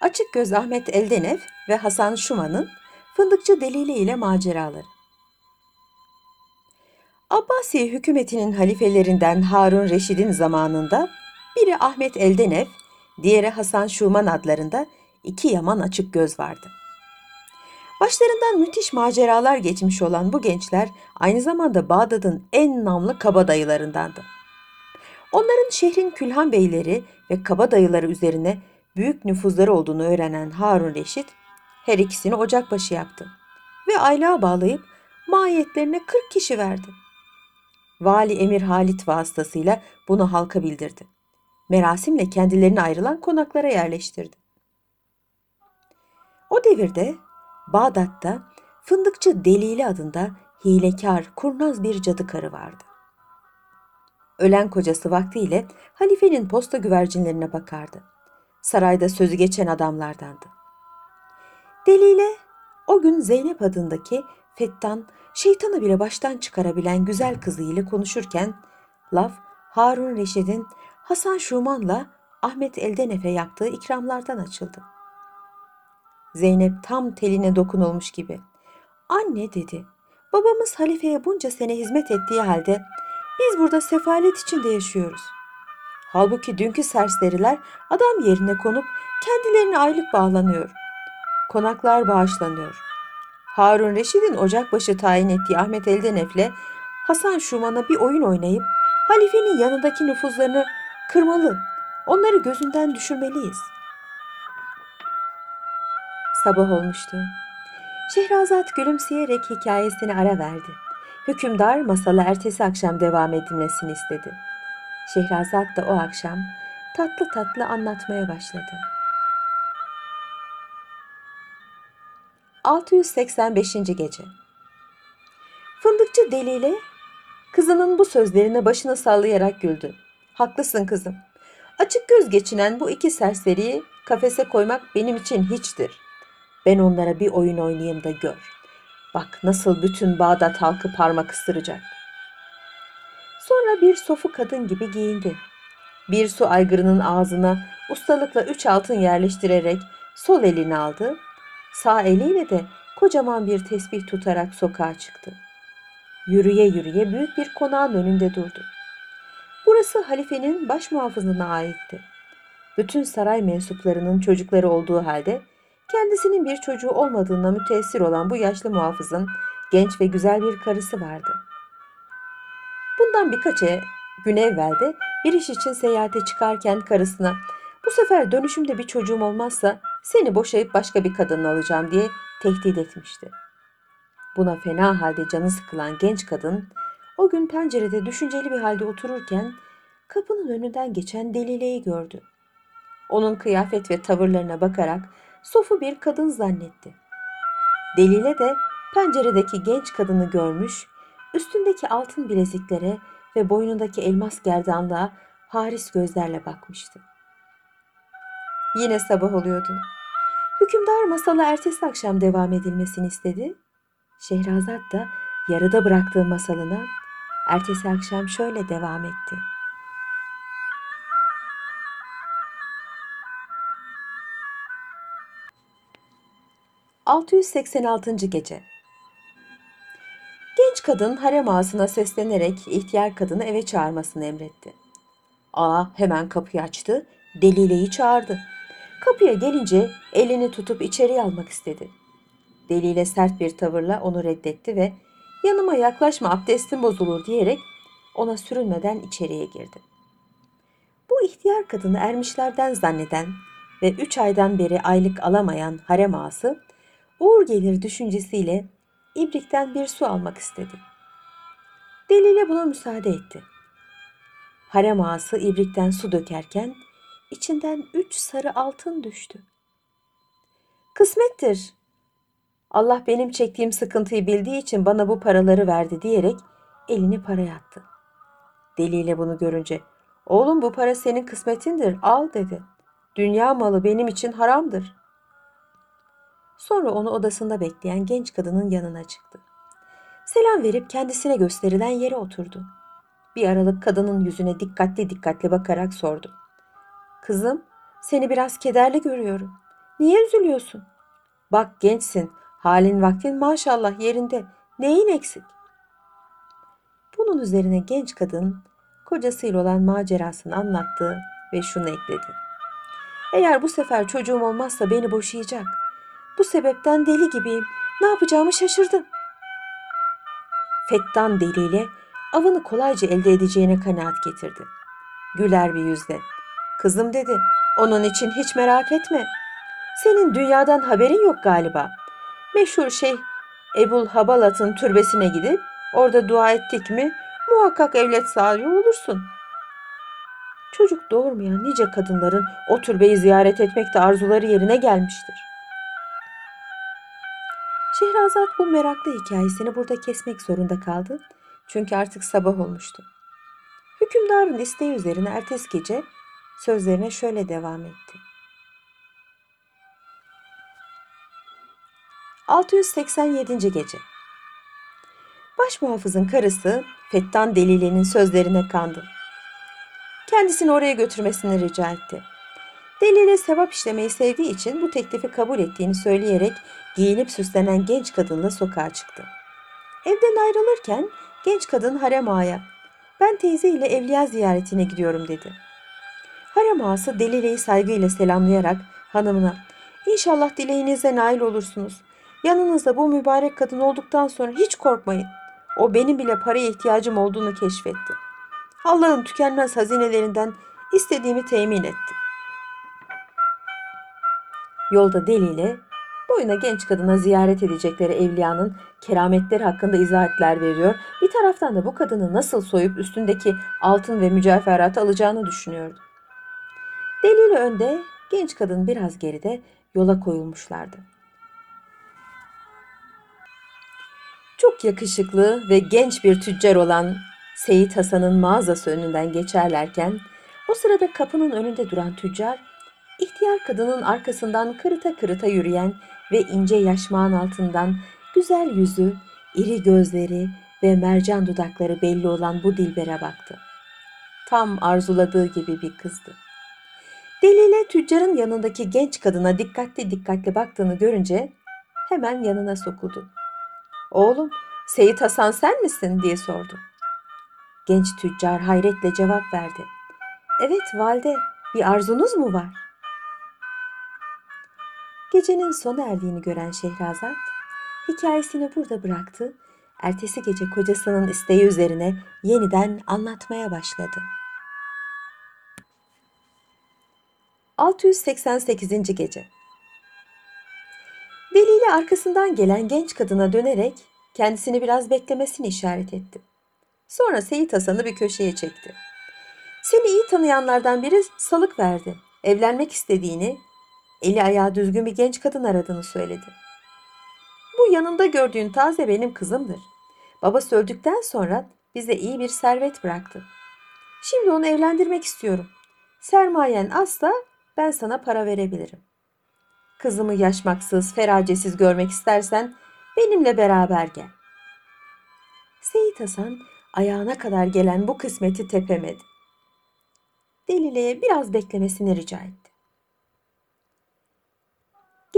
Açık Göz Ahmet Eldenef ve Hasan Şuman'ın Fındıkçı Delili ile maceraları. Abbasi hükümetinin halifelerinden Harun Reşid'in zamanında biri Ahmet Eldenef, diğeri Hasan Şuman adlarında iki yaman açık göz vardı. Başlarından müthiş maceralar geçmiş olan bu gençler aynı zamanda Bağdat'ın en namlı kabadayılarındandı. Onların şehrin külhan beyleri ve kabadayıları üzerine büyük nüfuzları olduğunu öğrenen Harun Reşit her ikisini ocakbaşı yaptı ve aylığa bağlayıp mahiyetlerine 40 kişi verdi. Vali Emir Halit vasıtasıyla bunu halka bildirdi. Merasimle kendilerine ayrılan konaklara yerleştirdi. O devirde Bağdat'ta Fındıkçı Delili adında hilekar, kurnaz bir cadı karı vardı. Ölen kocası vaktiyle halifenin posta güvercinlerine bakardı. Sarayda sözü geçen adamlardandı. Delile o gün Zeynep adındaki fettan, şeytanı bile baştan çıkarabilen güzel kızı ile konuşurken laf Harun Reşid'in Hasan Şuman'la Ahmet Eldenef'e yaptığı ikramlardan açıldı. Zeynep tam teline dokunulmuş gibi. Anne dedi, babamız halifeye bunca sene hizmet ettiği halde biz burada sefalet içinde yaşıyoruz. Halbuki dünkü serseriler adam yerine konup kendilerine aylık bağlanıyor. Konaklar bağışlanıyor. Harun Reşid'in ocakbaşı tayin ettiği Ahmet Eldenef'le Hasan Şuman'a bir oyun oynayıp halifenin yanındaki nüfuzlarını kırmalı, onları gözünden düşürmeliyiz. Sabah olmuştu. Şehrazat gülümseyerek hikayesini ara verdi. Hükümdar masalı ertesi akşam devam edilmesini istedi. Şehrazat da o akşam tatlı tatlı anlatmaya başladı. 685. gece. Fındıkçı deliyle kızının bu sözlerine başını sallayarak güldü. Haklısın kızım. Açık göz geçinen bu iki serseriyi kafese koymak benim için hiçtir. Ben onlara bir oyun oynayayım da gör. Bak nasıl bütün Bağdat halkı parmak ısıracak. Sonra bir sofu kadın gibi giyindi. Bir su aygırının ağzına ustalıkla üç altın yerleştirerek sol elini aldı, sağ eliyle de kocaman bir tesbih tutarak sokağa çıktı. Yürüye yürüye büyük bir konağın önünde durdu. Burası halifenin baş muhafızına aitti. Bütün saray mensuplarının çocukları olduğu halde kendisinin bir çocuğu olmadığına müteessir olan bu yaşlı muhafızın genç ve güzel bir karısı vardı. Bundan birkaç e- gün evvel de bir iş için seyahate çıkarken karısına bu sefer dönüşümde bir çocuğum olmazsa seni boşayıp başka bir kadın alacağım diye tehdit etmişti. Buna fena halde canı sıkılan genç kadın o gün pencerede düşünceli bir halde otururken kapının önünden geçen Delile'yi gördü. Onun kıyafet ve tavırlarına bakarak sofu bir kadın zannetti. Delile de penceredeki genç kadını görmüş, üstündeki altın bileziklere ve boynundaki elmas gerdanlığa haris gözlerle bakmıştı. Yine sabah oluyordu. Hükümdar masala ertesi akşam devam edilmesini istedi. Şehrazat da yarıda bıraktığı masalına ertesi akşam şöyle devam etti. ...686. Gece Genç kadın harem ağasına seslenerek ihtiyar kadını eve çağırmasını emretti. Ağa hemen kapıyı açtı, Delile'yi çağırdı. Kapıya gelince elini tutup içeri almak istedi. Delile sert bir tavırla onu reddetti ve yanıma yaklaşma abdestin bozulur diyerek ona sürünmeden içeriye girdi. Bu ihtiyar kadını ermişlerden zanneden ve üç aydan beri aylık alamayan harem ağası uğur gelir düşüncesiyle ibrikten bir su almak istedi. Delile buna müsaade etti. Harem ağası ibrikten su dökerken içinden üç sarı altın düştü. Kısmettir. Allah benim çektiğim sıkıntıyı bildiği için bana bu paraları verdi diyerek elini paraya attı. Deliyle bunu görünce oğlum bu para senin kısmetindir al dedi. Dünya malı benim için haramdır. Sonra onu odasında bekleyen genç kadının yanına çıktı. Selam verip kendisine gösterilen yere oturdu. Bir aralık kadının yüzüne dikkatli dikkatli bakarak sordu. Kızım, seni biraz kederli görüyorum. Niye üzülüyorsun? Bak gençsin, halin vaktin maşallah yerinde. Neyin eksik? Bunun üzerine genç kadın kocasıyla olan macerasını anlattı ve şunu ekledi. Eğer bu sefer çocuğum olmazsa beni boşayacak. Bu sebepten deli gibiyim. Ne yapacağımı şaşırdım. Fettan deliyle avını kolayca elde edeceğine kanaat getirdi. Güler bir yüzle. Kızım dedi, onun için hiç merak etme. Senin dünyadan haberin yok galiba. Meşhur şey Ebul Habalat'ın türbesine gidip orada dua ettik mi muhakkak evlet sahibi olursun. Çocuk doğurmayan nice kadınların o türbeyi ziyaret etmekte arzuları yerine gelmiştir. Şehrazat bu meraklı hikayesini burada kesmek zorunda kaldı. Çünkü artık sabah olmuştu. Hükümdarın isteği üzerine ertesi gece sözlerine şöyle devam etti. 687. gece. Başmuhafızın karısı Fettan Delile'nin sözlerine kandı. Kendisini oraya götürmesini rica etti. Delile sevap işlemeyi sevdiği için bu teklifi kabul ettiğini söyleyerek giyinip süslenen genç kadınla sokağa çıktı. Evden ayrılırken genç kadın harem ağaya ben teyze ile evliya ziyaretine gidiyorum dedi. Harem ağası Delile'yi saygıyla selamlayarak hanımına İnşallah dileğinize nail olursunuz. Yanınızda bu mübarek kadın olduktan sonra hiç korkmayın. O benim bile paraya ihtiyacım olduğunu keşfetti. Allah'ın tükenmez hazinelerinden istediğimi temin etti. Yolda deliyle boyuna genç kadına ziyaret edecekleri evliyanın kerametleri hakkında izahatler veriyor. Bir taraftan da bu kadını nasıl soyup üstündeki altın ve mücevheratı alacağını düşünüyordu. Deliyle önde, genç kadın biraz geride yola koyulmuşlardı. Çok yakışıklı ve genç bir tüccar olan Seyit Hasan'ın mağazası önünden geçerlerken o sırada kapının önünde duran tüccar ihtiyar kadının arkasından kırıta kırıta yürüyen ve ince yaşmağın altından güzel yüzü, iri gözleri ve mercan dudakları belli olan bu dilbere baktı. Tam arzuladığı gibi bir kızdı. Delile tüccarın yanındaki genç kadına dikkatli dikkatli baktığını görünce hemen yanına sokuldu. Oğlum, Seyit Hasan sen misin diye sordu. Genç tüccar hayretle cevap verdi. Evet valide, bir arzunuz mu var? Gecenin sona erdiğini gören Şehrazat, hikayesini burada bıraktı. Ertesi gece kocasının isteği üzerine yeniden anlatmaya başladı. 688. gece. Deliyle arkasından gelen genç kadına dönerek kendisini biraz beklemesini işaret etti. Sonra Seyit Hasan'ı bir köşeye çekti. Seni iyi tanıyanlardan biri salık verdi. Evlenmek istediğini, eli ayağı düzgün bir genç kadın aradığını söyledi. Bu yanında gördüğün taze benim kızımdır. Babası öldükten sonra bize iyi bir servet bıraktı. Şimdi onu evlendirmek istiyorum. Sermayen asla ben sana para verebilirim. Kızımı yaşmaksız, feracesiz görmek istersen benimle beraber gel. Seyit Hasan ayağına kadar gelen bu kısmeti tepemedi. Delile'ye biraz beklemesini rica etti.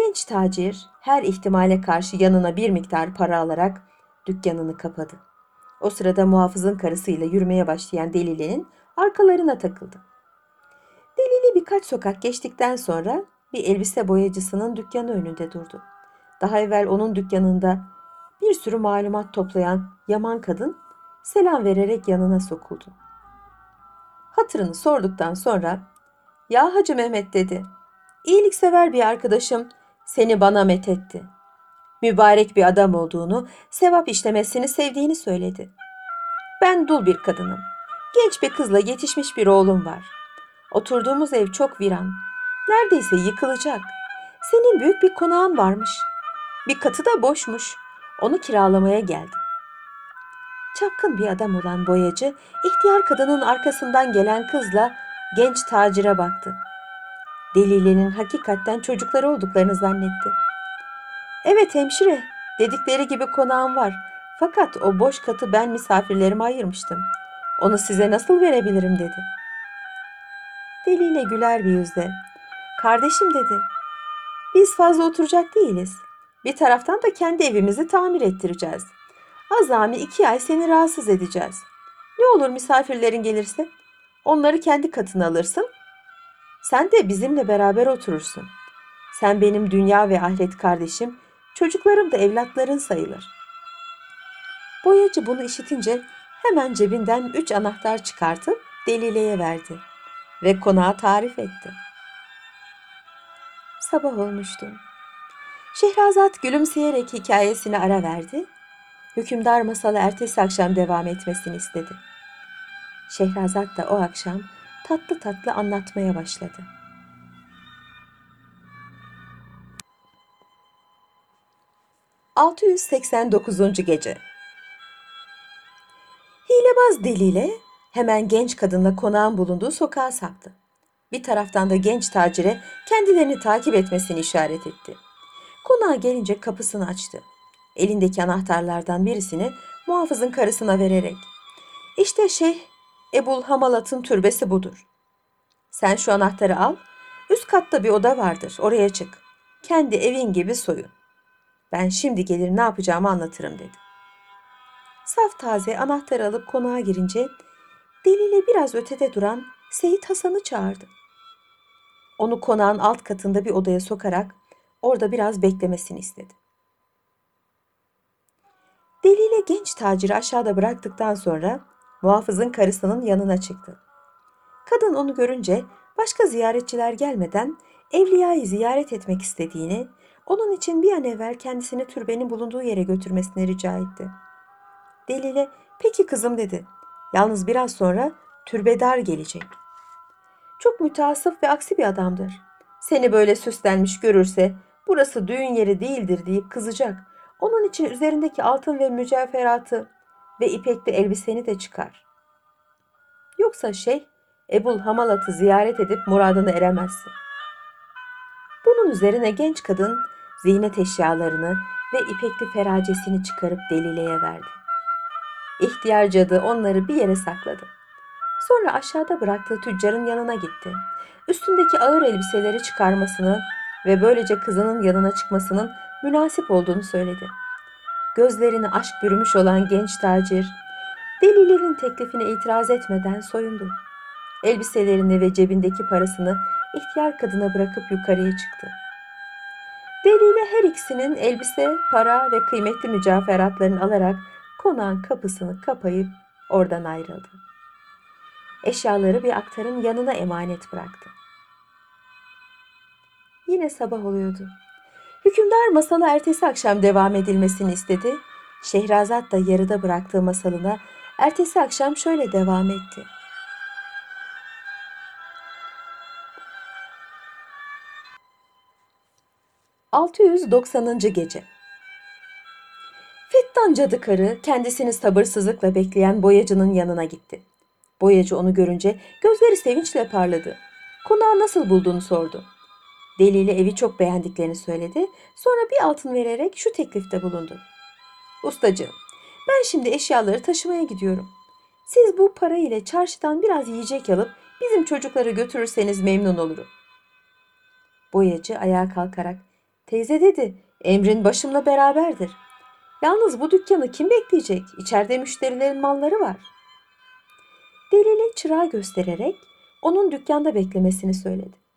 Genç tacir her ihtimale karşı yanına bir miktar para alarak dükkanını kapadı. O sırada muhafızın karısıyla yürümeye başlayan Delile'nin arkalarına takıldı. Delili birkaç sokak geçtikten sonra bir elbise boyacısının dükkanı önünde durdu. Daha evvel onun dükkanında bir sürü malumat toplayan Yaman kadın selam vererek yanına sokuldu. Hatırını sorduktan sonra "Ya Hacı Mehmet" dedi. "İyiliksever bir arkadaşım seni bana methetti. Mübarek bir adam olduğunu, sevap işlemesini sevdiğini söyledi. Ben dul bir kadınım. Genç bir kızla yetişmiş bir oğlum var. Oturduğumuz ev çok viran. Neredeyse yıkılacak. Senin büyük bir konağın varmış. Bir katı da boşmuş. Onu kiralamaya geldim. Çapkın bir adam olan boyacı, ihtiyar kadının arkasından gelen kızla genç tacire baktı. Delile'nin hakikatten çocukları olduklarını zannetti. Evet hemşire, dedikleri gibi konağım var. Fakat o boş katı ben misafirlerime ayırmıştım. Onu size nasıl verebilirim dedi.'' Deliyle güler bir yüzle. Kardeşim dedi. Biz fazla oturacak değiliz. Bir taraftan da kendi evimizi tamir ettireceğiz. Azami iki ay seni rahatsız edeceğiz. Ne olur misafirlerin gelirse? Onları kendi katına alırsın. Sen de bizimle beraber oturursun. Sen benim dünya ve ahiret kardeşim, çocuklarım da evlatların sayılır. Boyacı bunu işitince hemen cebinden üç anahtar çıkartıp Delile'ye verdi ve konağı tarif etti. Sabah olmuştu. Şehrazat gülümseyerek hikayesine ara verdi. Hükümdar masalı ertesi akşam devam etmesini istedi. Şehrazat da o akşam tatlı tatlı anlatmaya başladı. ...689. Gece Hilebaz deliyle hemen genç kadınla konağın bulunduğu sokağa saptı. Bir taraftan da genç tacire kendilerini takip etmesini işaret etti. Konağa gelince kapısını açtı. Elindeki anahtarlardan birisini muhafızın karısına vererek işte Şeyh Ebul Hamalat'ın türbesi budur. Sen şu anahtarı al, üst katta bir oda vardır, oraya çık. Kendi evin gibi soyun. Ben şimdi gelir ne yapacağımı anlatırım dedi. Saf taze anahtarı alıp konağa girince deliyle biraz ötede duran Seyit Hasan'ı çağırdı. Onu konağın alt katında bir odaya sokarak orada biraz beklemesini istedi. Deliyle genç taciri aşağıda bıraktıktan sonra muhafızın karısının yanına çıktı. Kadın onu görünce başka ziyaretçiler gelmeden Evliya'yı ziyaret etmek istediğini, onun için bir an evvel kendisini türbenin bulunduğu yere götürmesini rica etti. Delile, peki kızım dedi. Yalnız biraz sonra türbedar gelecek. Çok müteasıf ve aksi bir adamdır. Seni böyle süslenmiş görürse burası düğün yeri değildir deyip kızacak. Onun için üzerindeki altın ve mücevheratı ve ipekli elbiseni de çıkar. Yoksa şey Ebul Hamalat'ı ziyaret edip muradına eremezsin. Bunun üzerine genç kadın ziynet eşyalarını ve ipekli feracesini çıkarıp Delile'ye verdi. İhtiyar cadı onları bir yere sakladı. Sonra aşağıda bıraktığı tüccarın yanına gitti. Üstündeki ağır elbiseleri çıkarmasını ve böylece kızının yanına çıkmasının münasip olduğunu söyledi. Gözlerini aşk bürümüş olan genç tacir, delilerin teklifine itiraz etmeden soyundu. Elbiselerini ve cebindeki parasını ihtiyar kadına bırakıp yukarıya çıktı. Deliyle her ikisinin elbise, para ve kıymetli mücevheratlarını alarak konağın kapısını kapayıp oradan ayrıldı. Eşyaları bir aktarın yanına emanet bıraktı. Yine sabah oluyordu. Hükümdar masalı ertesi akşam devam edilmesini istedi. Şehrazat da yarıda bıraktığı masalına ertesi akşam şöyle devam etti. ...690. Gece Fettan cadı karı kendisini sabırsızlıkla bekleyen boyacının yanına gitti. Boyacı onu görünce gözleri sevinçle parladı. Konağı nasıl bulduğunu sordu. Deliyle evi çok beğendiklerini söyledi. Sonra bir altın vererek şu teklifte bulundu. Ustacığım, ben şimdi eşyaları taşımaya gidiyorum. Siz bu para ile çarşıdan biraz yiyecek alıp bizim çocukları götürürseniz memnun olurum. Boyacı ayağa kalkarak, teyze dedi, emrin başımla beraberdir. Yalnız bu dükkanı kim bekleyecek? İçeride müşterilerin malları var. Delili çırağı göstererek onun dükkanda beklemesini söyledi.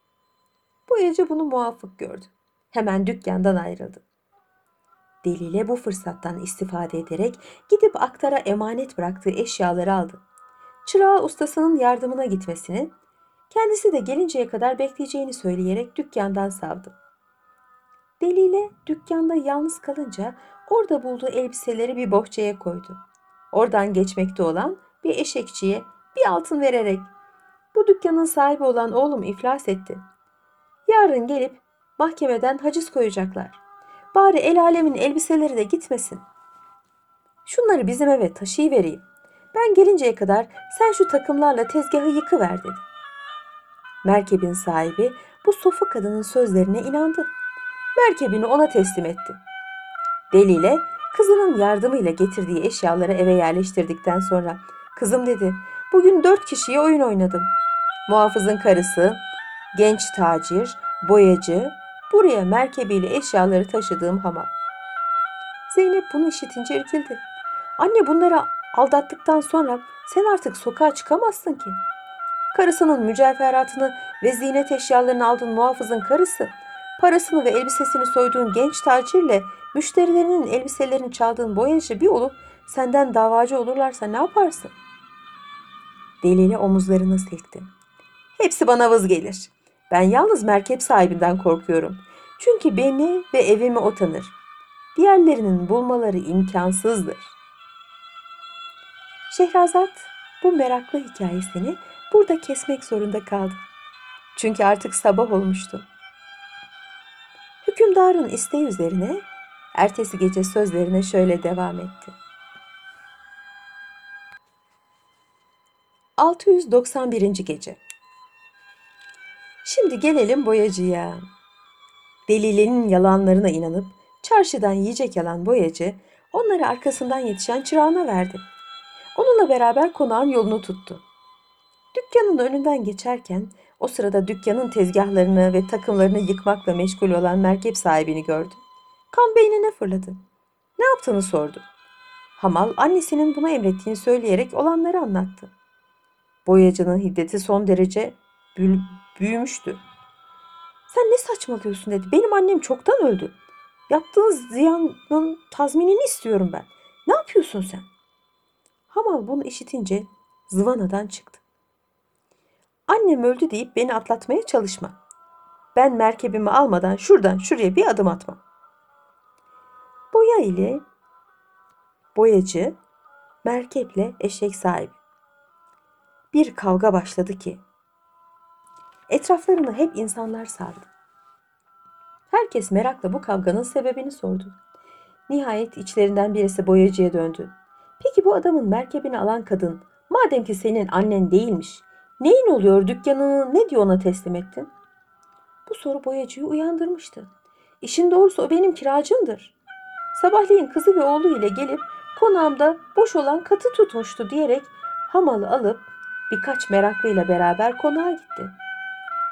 Boyacı bunu muafık gördü. Hemen dükkandan ayrıldı. Delile bu fırsattan istifade ederek gidip aktara emanet bıraktığı eşyaları aldı. Çırağı ustasının yardımına gitmesini, kendisi de gelinceye kadar bekleyeceğini söyleyerek dükkandan savdı. Delile dükkanda yalnız kalınca orada bulduğu elbiseleri bir bohçaya koydu. Oradan geçmekte olan bir eşekçiye bir altın vererek bu dükkanın sahibi olan oğlum iflas etti. Yarın gelip mahkemeden haciz koyacaklar. Bari el alemin elbiseleri de gitmesin. Şunları bizim eve taşıyıvereyim. Ben gelinceye kadar sen şu takımlarla tezgahı yıkıver dedi. Merkebin sahibi bu sofu kadının sözlerine inandı. Merkebini ona teslim etti. Deliyle kızının yardımıyla getirdiği eşyaları eve yerleştirdikten sonra kızım dedi bugün dört kişiye oyun oynadım. Muhafızın karısı, genç tacir, boyacı, Buraya merkebiyle eşyaları taşıdığım hamal. Zeynep bunu işitince irkildi. Anne bunları aldattıktan sonra sen artık sokağa çıkamazsın ki. Karısının mücevheratını ve ziynet eşyalarını aldığın muhafızın karısı, parasını ve elbisesini soyduğun genç tacirle müşterilerinin elbiselerini çaldığın boyacı bir olup senden davacı olurlarsa ne yaparsın? Deliyle omuzlarını silkti. Hepsi bana vız gelir. Ben yalnız merkep sahibinden korkuyorum. Çünkü beni ve evimi o tanır. Diğerlerinin bulmaları imkansızdır. Şehrazat bu meraklı hikayesini burada kesmek zorunda kaldı. Çünkü artık sabah olmuştu. Hükümdarın isteği üzerine ertesi gece sözlerine şöyle devam etti. 691. gece. Şimdi gelelim boyacıya. Delili'nin yalanlarına inanıp çarşıdan yiyecek yalan boyacı onları arkasından yetişen çırağına verdi. Onunla beraber konağın yolunu tuttu. Dükkanın önünden geçerken o sırada dükkanın tezgahlarını ve takımlarını yıkmakla meşgul olan merkep sahibini gördü. Kan beynine fırladı. Ne yaptığını sordu. Hamal annesinin buna emrettiğini söyleyerek olanları anlattı. Boyacının hiddeti son derece büyümüştü. Sen ne saçmalıyorsun dedi. Benim annem çoktan öldü. Yaptığın ziyanın tazminini istiyorum ben. Ne yapıyorsun sen? Hamal bunu işitince zıvanadan çıktı. Annem öldü deyip beni atlatmaya çalışma. Ben merkebimi almadan şuradan şuraya bir adım atmam. Boya ile boyacı, merkeple eşek sahibi. Bir kavga başladı ki etraflarını hep insanlar sardı. Herkes merakla bu kavganın sebebini sordu. Nihayet içlerinden birisi boyacıya döndü. Peki bu adamın merkebini alan kadın madem ki senin annen değilmiş neyin oluyor dükkanını ne diye ona teslim ettin? Bu soru boyacıyı uyandırmıştı. İşin doğrusu o benim kiracımdır. Sabahleyin kızı ve oğlu ile gelip konağımda boş olan katı tutmuştu diyerek hamalı alıp birkaç meraklıyla beraber konağa gitti.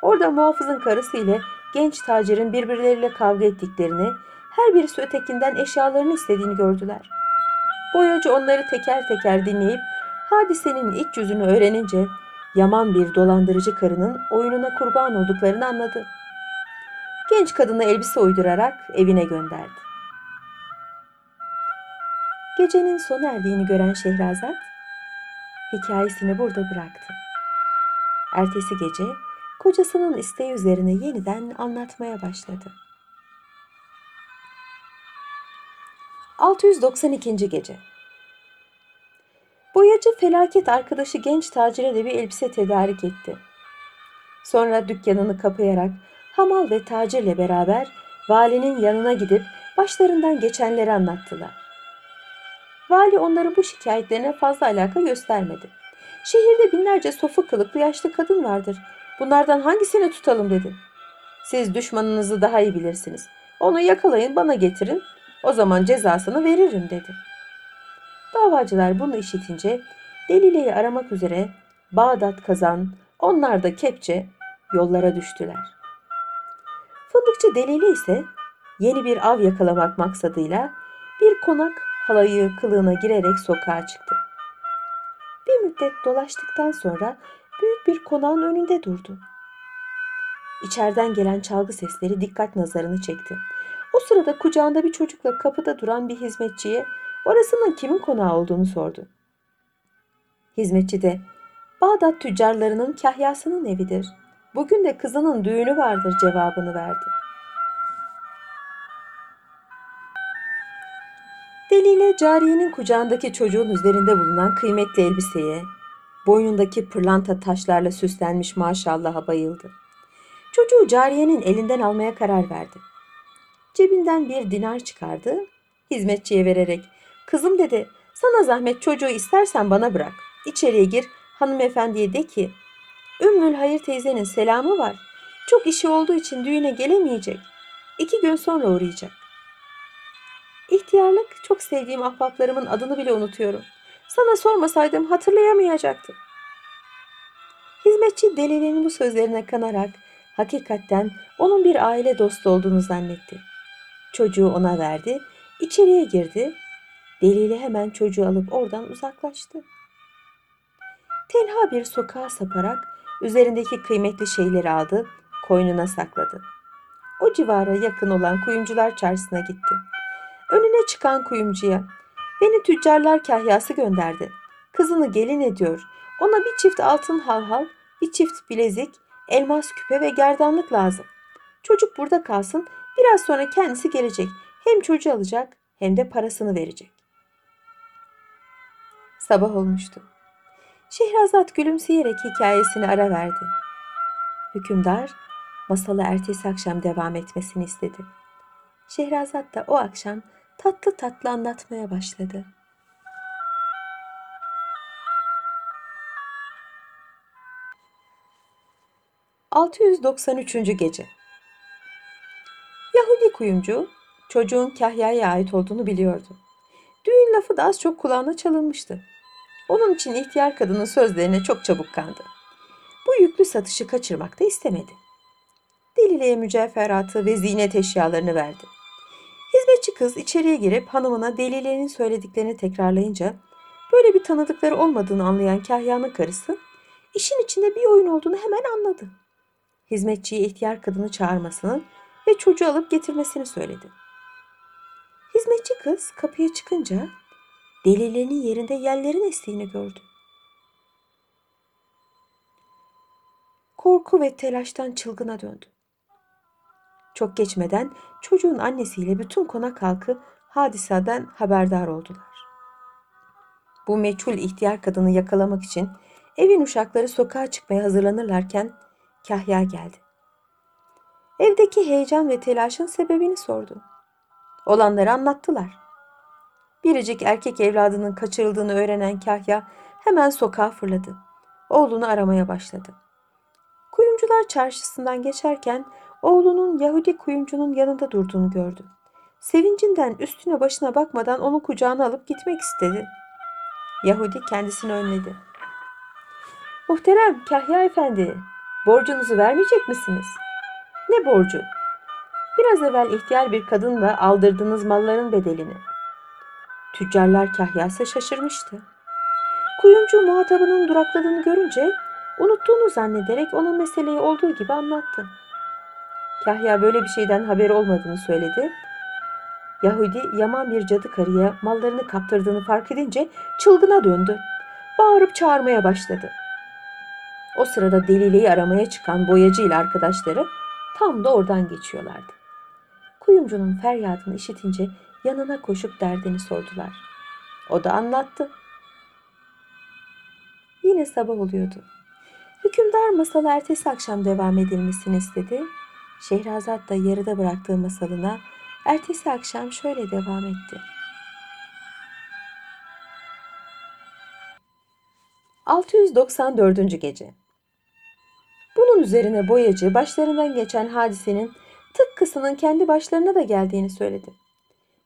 Orada muhafızın karısı ile genç tacirin birbirleriyle kavga ettiklerini, her birisi ötekinden eşyalarını istediğini gördüler. Boyacı onları teker teker dinleyip hadisenin iç yüzünü öğrenince yaman bir dolandırıcı karının oyununa kurban olduklarını anladı. Genç kadına elbise uydurarak evine gönderdi. Gecenin sona erdiğini gören Şehrazat hikayesini burada bıraktı. Ertesi gece kocasının isteği üzerine yeniden anlatmaya başladı. 692. gece. Boyacı felaket arkadaşı genç tacire de bir elbise tedarik etti. Sonra dükkanını kapayarak hamal ve tacirle beraber valinin yanına gidip başlarından geçenleri anlattılar. Vali onların bu şikayetlerine fazla alaka göstermedi. Şehirde binlerce sofu kılıklı yaşlı kadın vardır. Bunlardan hangisini tutalım dedi. Siz düşmanınızı daha iyi bilirsiniz. Onu yakalayın bana getirin. O zaman cezasını veririm dedi. Davacılar bunu işitince Delile'yi aramak üzere Bağdat kazan, onlar da kepçe yollara düştüler. Fındıkçı Delili ise yeni bir av yakalamak maksadıyla bir konak halayı kılığına girerek sokağa çıktı. Bir müddet dolaştıktan sonra bir konağın önünde durdu. İçeriden gelen çalgı sesleri dikkat nazarını çekti. O sırada kucağında bir çocukla kapıda duran bir hizmetçiye orasının kimin konağı olduğunu sordu. Hizmetçi de Bağdat tüccarlarının kahyasının evidir. Bugün de kızının düğünü vardır cevabını verdi. Deliyle cariyenin kucağındaki çocuğun üzerinde bulunan kıymetli elbiseye, boynundaki pırlanta taşlarla süslenmiş maşallaha bayıldı. Çocuğu cariyenin elinden almaya karar verdi. Cebinden bir dinar çıkardı, hizmetçiye vererek, kızım dedi, sana zahmet çocuğu istersen bana bırak. İçeriye gir, hanımefendiye de ki, Ümmül Hayır teyzenin selamı var. Çok işi olduğu için düğüne gelemeyecek. İki gün sonra uğrayacak. İhtiyarlık çok sevdiğim ahbaplarımın adını bile unutuyorum. Sana sormasaydım hatırlayamayacaktım. Hizmetçi delinin bu sözlerine kanarak hakikatten onun bir aile dostu olduğunu zannetti. Çocuğu ona verdi, içeriye girdi. Deliyle hemen çocuğu alıp oradan uzaklaştı. Tenha bir sokağa saparak üzerindeki kıymetli şeyleri aldı, koynuna sakladı. O civara yakın olan kuyumcular çarşısına gitti. Önüne çıkan kuyumcuya, beni tüccarlar kahyası gönderdi. Kızını gelin ediyor. Ona bir çift altın halhal, bir çift bilezik, elmas küpe ve gerdanlık lazım. Çocuk burada kalsın, biraz sonra kendisi gelecek. Hem çocuğu alacak hem de parasını verecek. Sabah olmuştu. Şehrazat gülümseyerek hikayesini ara verdi. Hükümdar masalı ertesi akşam devam etmesini istedi. Şehrazat da o akşam tatlı tatlı anlatmaya başladı. ...693. Gece Yahudi kuyumcu çocuğun Kahya'ya ait olduğunu biliyordu. Düğün lafı da az çok kulağına çalınmıştı. Onun için ihtiyar kadının sözlerine çok çabuk kandı. Bu yüklü satışı kaçırmak da istemedi. Delileye mücevheratı ve ziynet eşyalarını verdi. Hizmetçi kız içeriye girip hanımına Delile'nin söylediklerini tekrarlayınca böyle bir tanıdıkları olmadığını anlayan Kahya'nın karısı işin içinde bir oyun olduğunu hemen anladı. Hizmetçiye ihtiyar kadını çağırmasını ve çocuğu alıp getirmesini söyledi. Hizmetçi kız kapıya çıkınca Delile'nin yerinde yerlerin estiğini gördü. Korku ve telaştan çılgına döndü. Çok geçmeden çocuğun annesiyle bütün konak halkı hadiseden haberdar oldular. Bu meçhul ihtiyar kadını yakalamak için evin uşakları sokağa çıkmaya hazırlanırlarken Kahya geldi. Evdeki heyecan ve telaşın sebebini sordu. Olanları anlattılar. Biricik erkek evladının kaçırıldığını öğrenen Kahya hemen sokağa fırladı. Oğlunu aramaya başladı. Kuyumcular çarşısından geçerken oğlunun Yahudi kuyumcunun yanında durduğunu gördü. Sevincinden üstüne başına bakmadan onu kucağına alıp gitmek istedi. Yahudi kendisini önledi. Muhterem Kahya Efendi, borcunuzu vermeyecek misiniz? Ne borcu? Biraz evvel ihtiyar bir kadınla aldırdığınız malların bedelini. Tüccarlar kahyası şaşırmıştı. Kuyumcu muhatabının durakladığını görünce unuttuğunu zannederek ona meseleyi olduğu gibi anlattı. Kahya böyle bir şeyden haberi olmadığını söyledi. Yahudi yaman bir cadı karıya mallarını kaptırdığını fark edince çılgına döndü. Bağırıp çağırmaya başladı. O sırada Delile'yi aramaya çıkan boyacı ile arkadaşları tam da oradan geçiyorlardı. Kuyumcunun feryadını işitince yanına koşup derdini sordular. O da anlattı. Yine sabah oluyordu. Hükümdar masalı ertesi akşam devam edilmesini istedi. Şehrazat da yarıda bıraktığı masalına ertesi akşam şöyle devam etti. ...694. Gece Bunun üzerine boyacı başlarından geçen hadisenin tıpkısının kendi başlarına da geldiğini söyledi.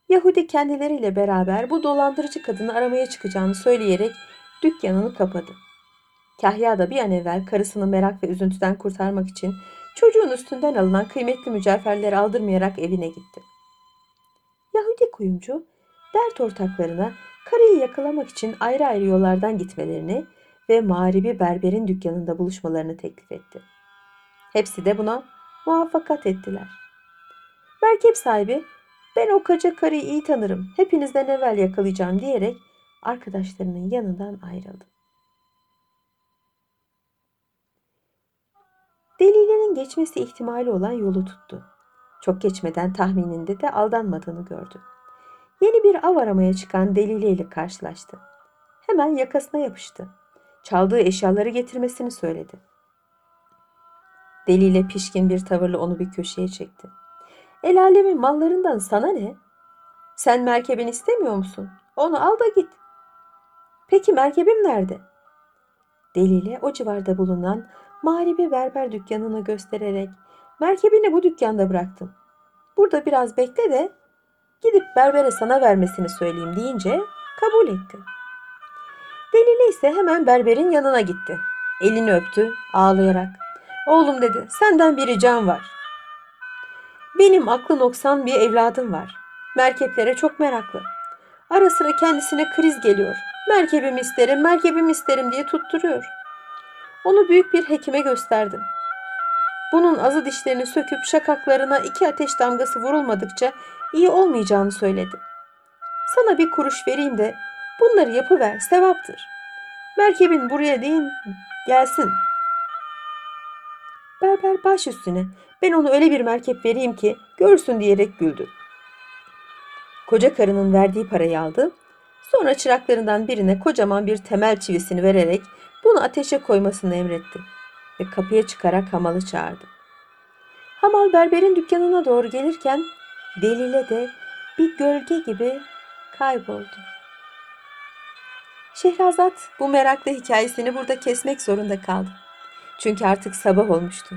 Yahudi kendileriyle beraber bu dolandırıcı kadını aramaya çıkacağını söyleyerek dükkanını kapadı. Kahya da bir an evvel karısını merak ve üzüntüden kurtarmak için çocuğun üstünden alınan kıymetli mücevherleri aldırmayarak evine gitti. Yahudi kuyumcu dert ortaklarına karıyı yakalamak için ayrı ayrı yollardan gitmelerini ve mağribi berberin dükkanında buluşmalarını teklif etti. Hepsi de buna muvaffakat ettiler. Merkep sahibi ben o kaca karıyı iyi tanırım. Hepinizden evvel yakalayacağım diyerek arkadaşlarının yanından ayrıldı. Delile'nin geçmesi ihtimali olan yolu tuttu. Çok geçmeden tahmininde de aldanmadığını gördü. Yeni bir av aramaya çıkan Delile ile karşılaştı. Hemen yakasına yapıştı. Çaldığı eşyaları getirmesini söyledi. Delile pişkin bir tavırla onu bir köşeye çekti. El alemin mallarından sana ne? Sen merkebini istemiyor musun? Onu al da git. Peki merkebim nerede? Delile o civarda bulunan mağribi berber dükkanını göstererek merkebini bu dükkanda bıraktım. Burada biraz bekle de gidip berbere sana vermesini söyleyeyim deyince kabul etti. Delile ise hemen berberin yanına gitti. Elini öptü ağlayarak. Oğlum dedi, senden bir ricam var. Benim aklı noksan bir evladım var. Merkeplere çok meraklı. Ara sıra kendisine kriz geliyor. Merkebimi isterim, merkebimi isterim diye tutturuyor. Onu büyük bir hekime gösterdim. Bunun azı dişlerini söküp şakaklarına iki ateş damgası vurulmadıkça iyi olmayacağını söyledi. Sana bir kuruş vereyim de bunları yapıver, sevaptır. Merkebin buraya değil, gelsin. Berber baş üstüne, ben onu öyle bir merkep vereyim ki görsün diyerek güldü. Koca karının verdiği parayı aldı. Sonra çıraklarından birine kocaman bir temel çivisini vererek bunu ateşe koymasını emretti. Ve kapıya çıkarak hamalı çağırdı. Hamal berberin dükkanına doğru gelirken Delile de bir gölge gibi kayboldu. Şehrazat bu meraklı hikayesini burada kesmek zorunda kaldı. Çünkü artık sabah olmuştu.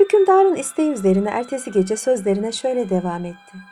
Hükümdarın isteği üzerine ertesi gece sözlerine şöyle devam etti.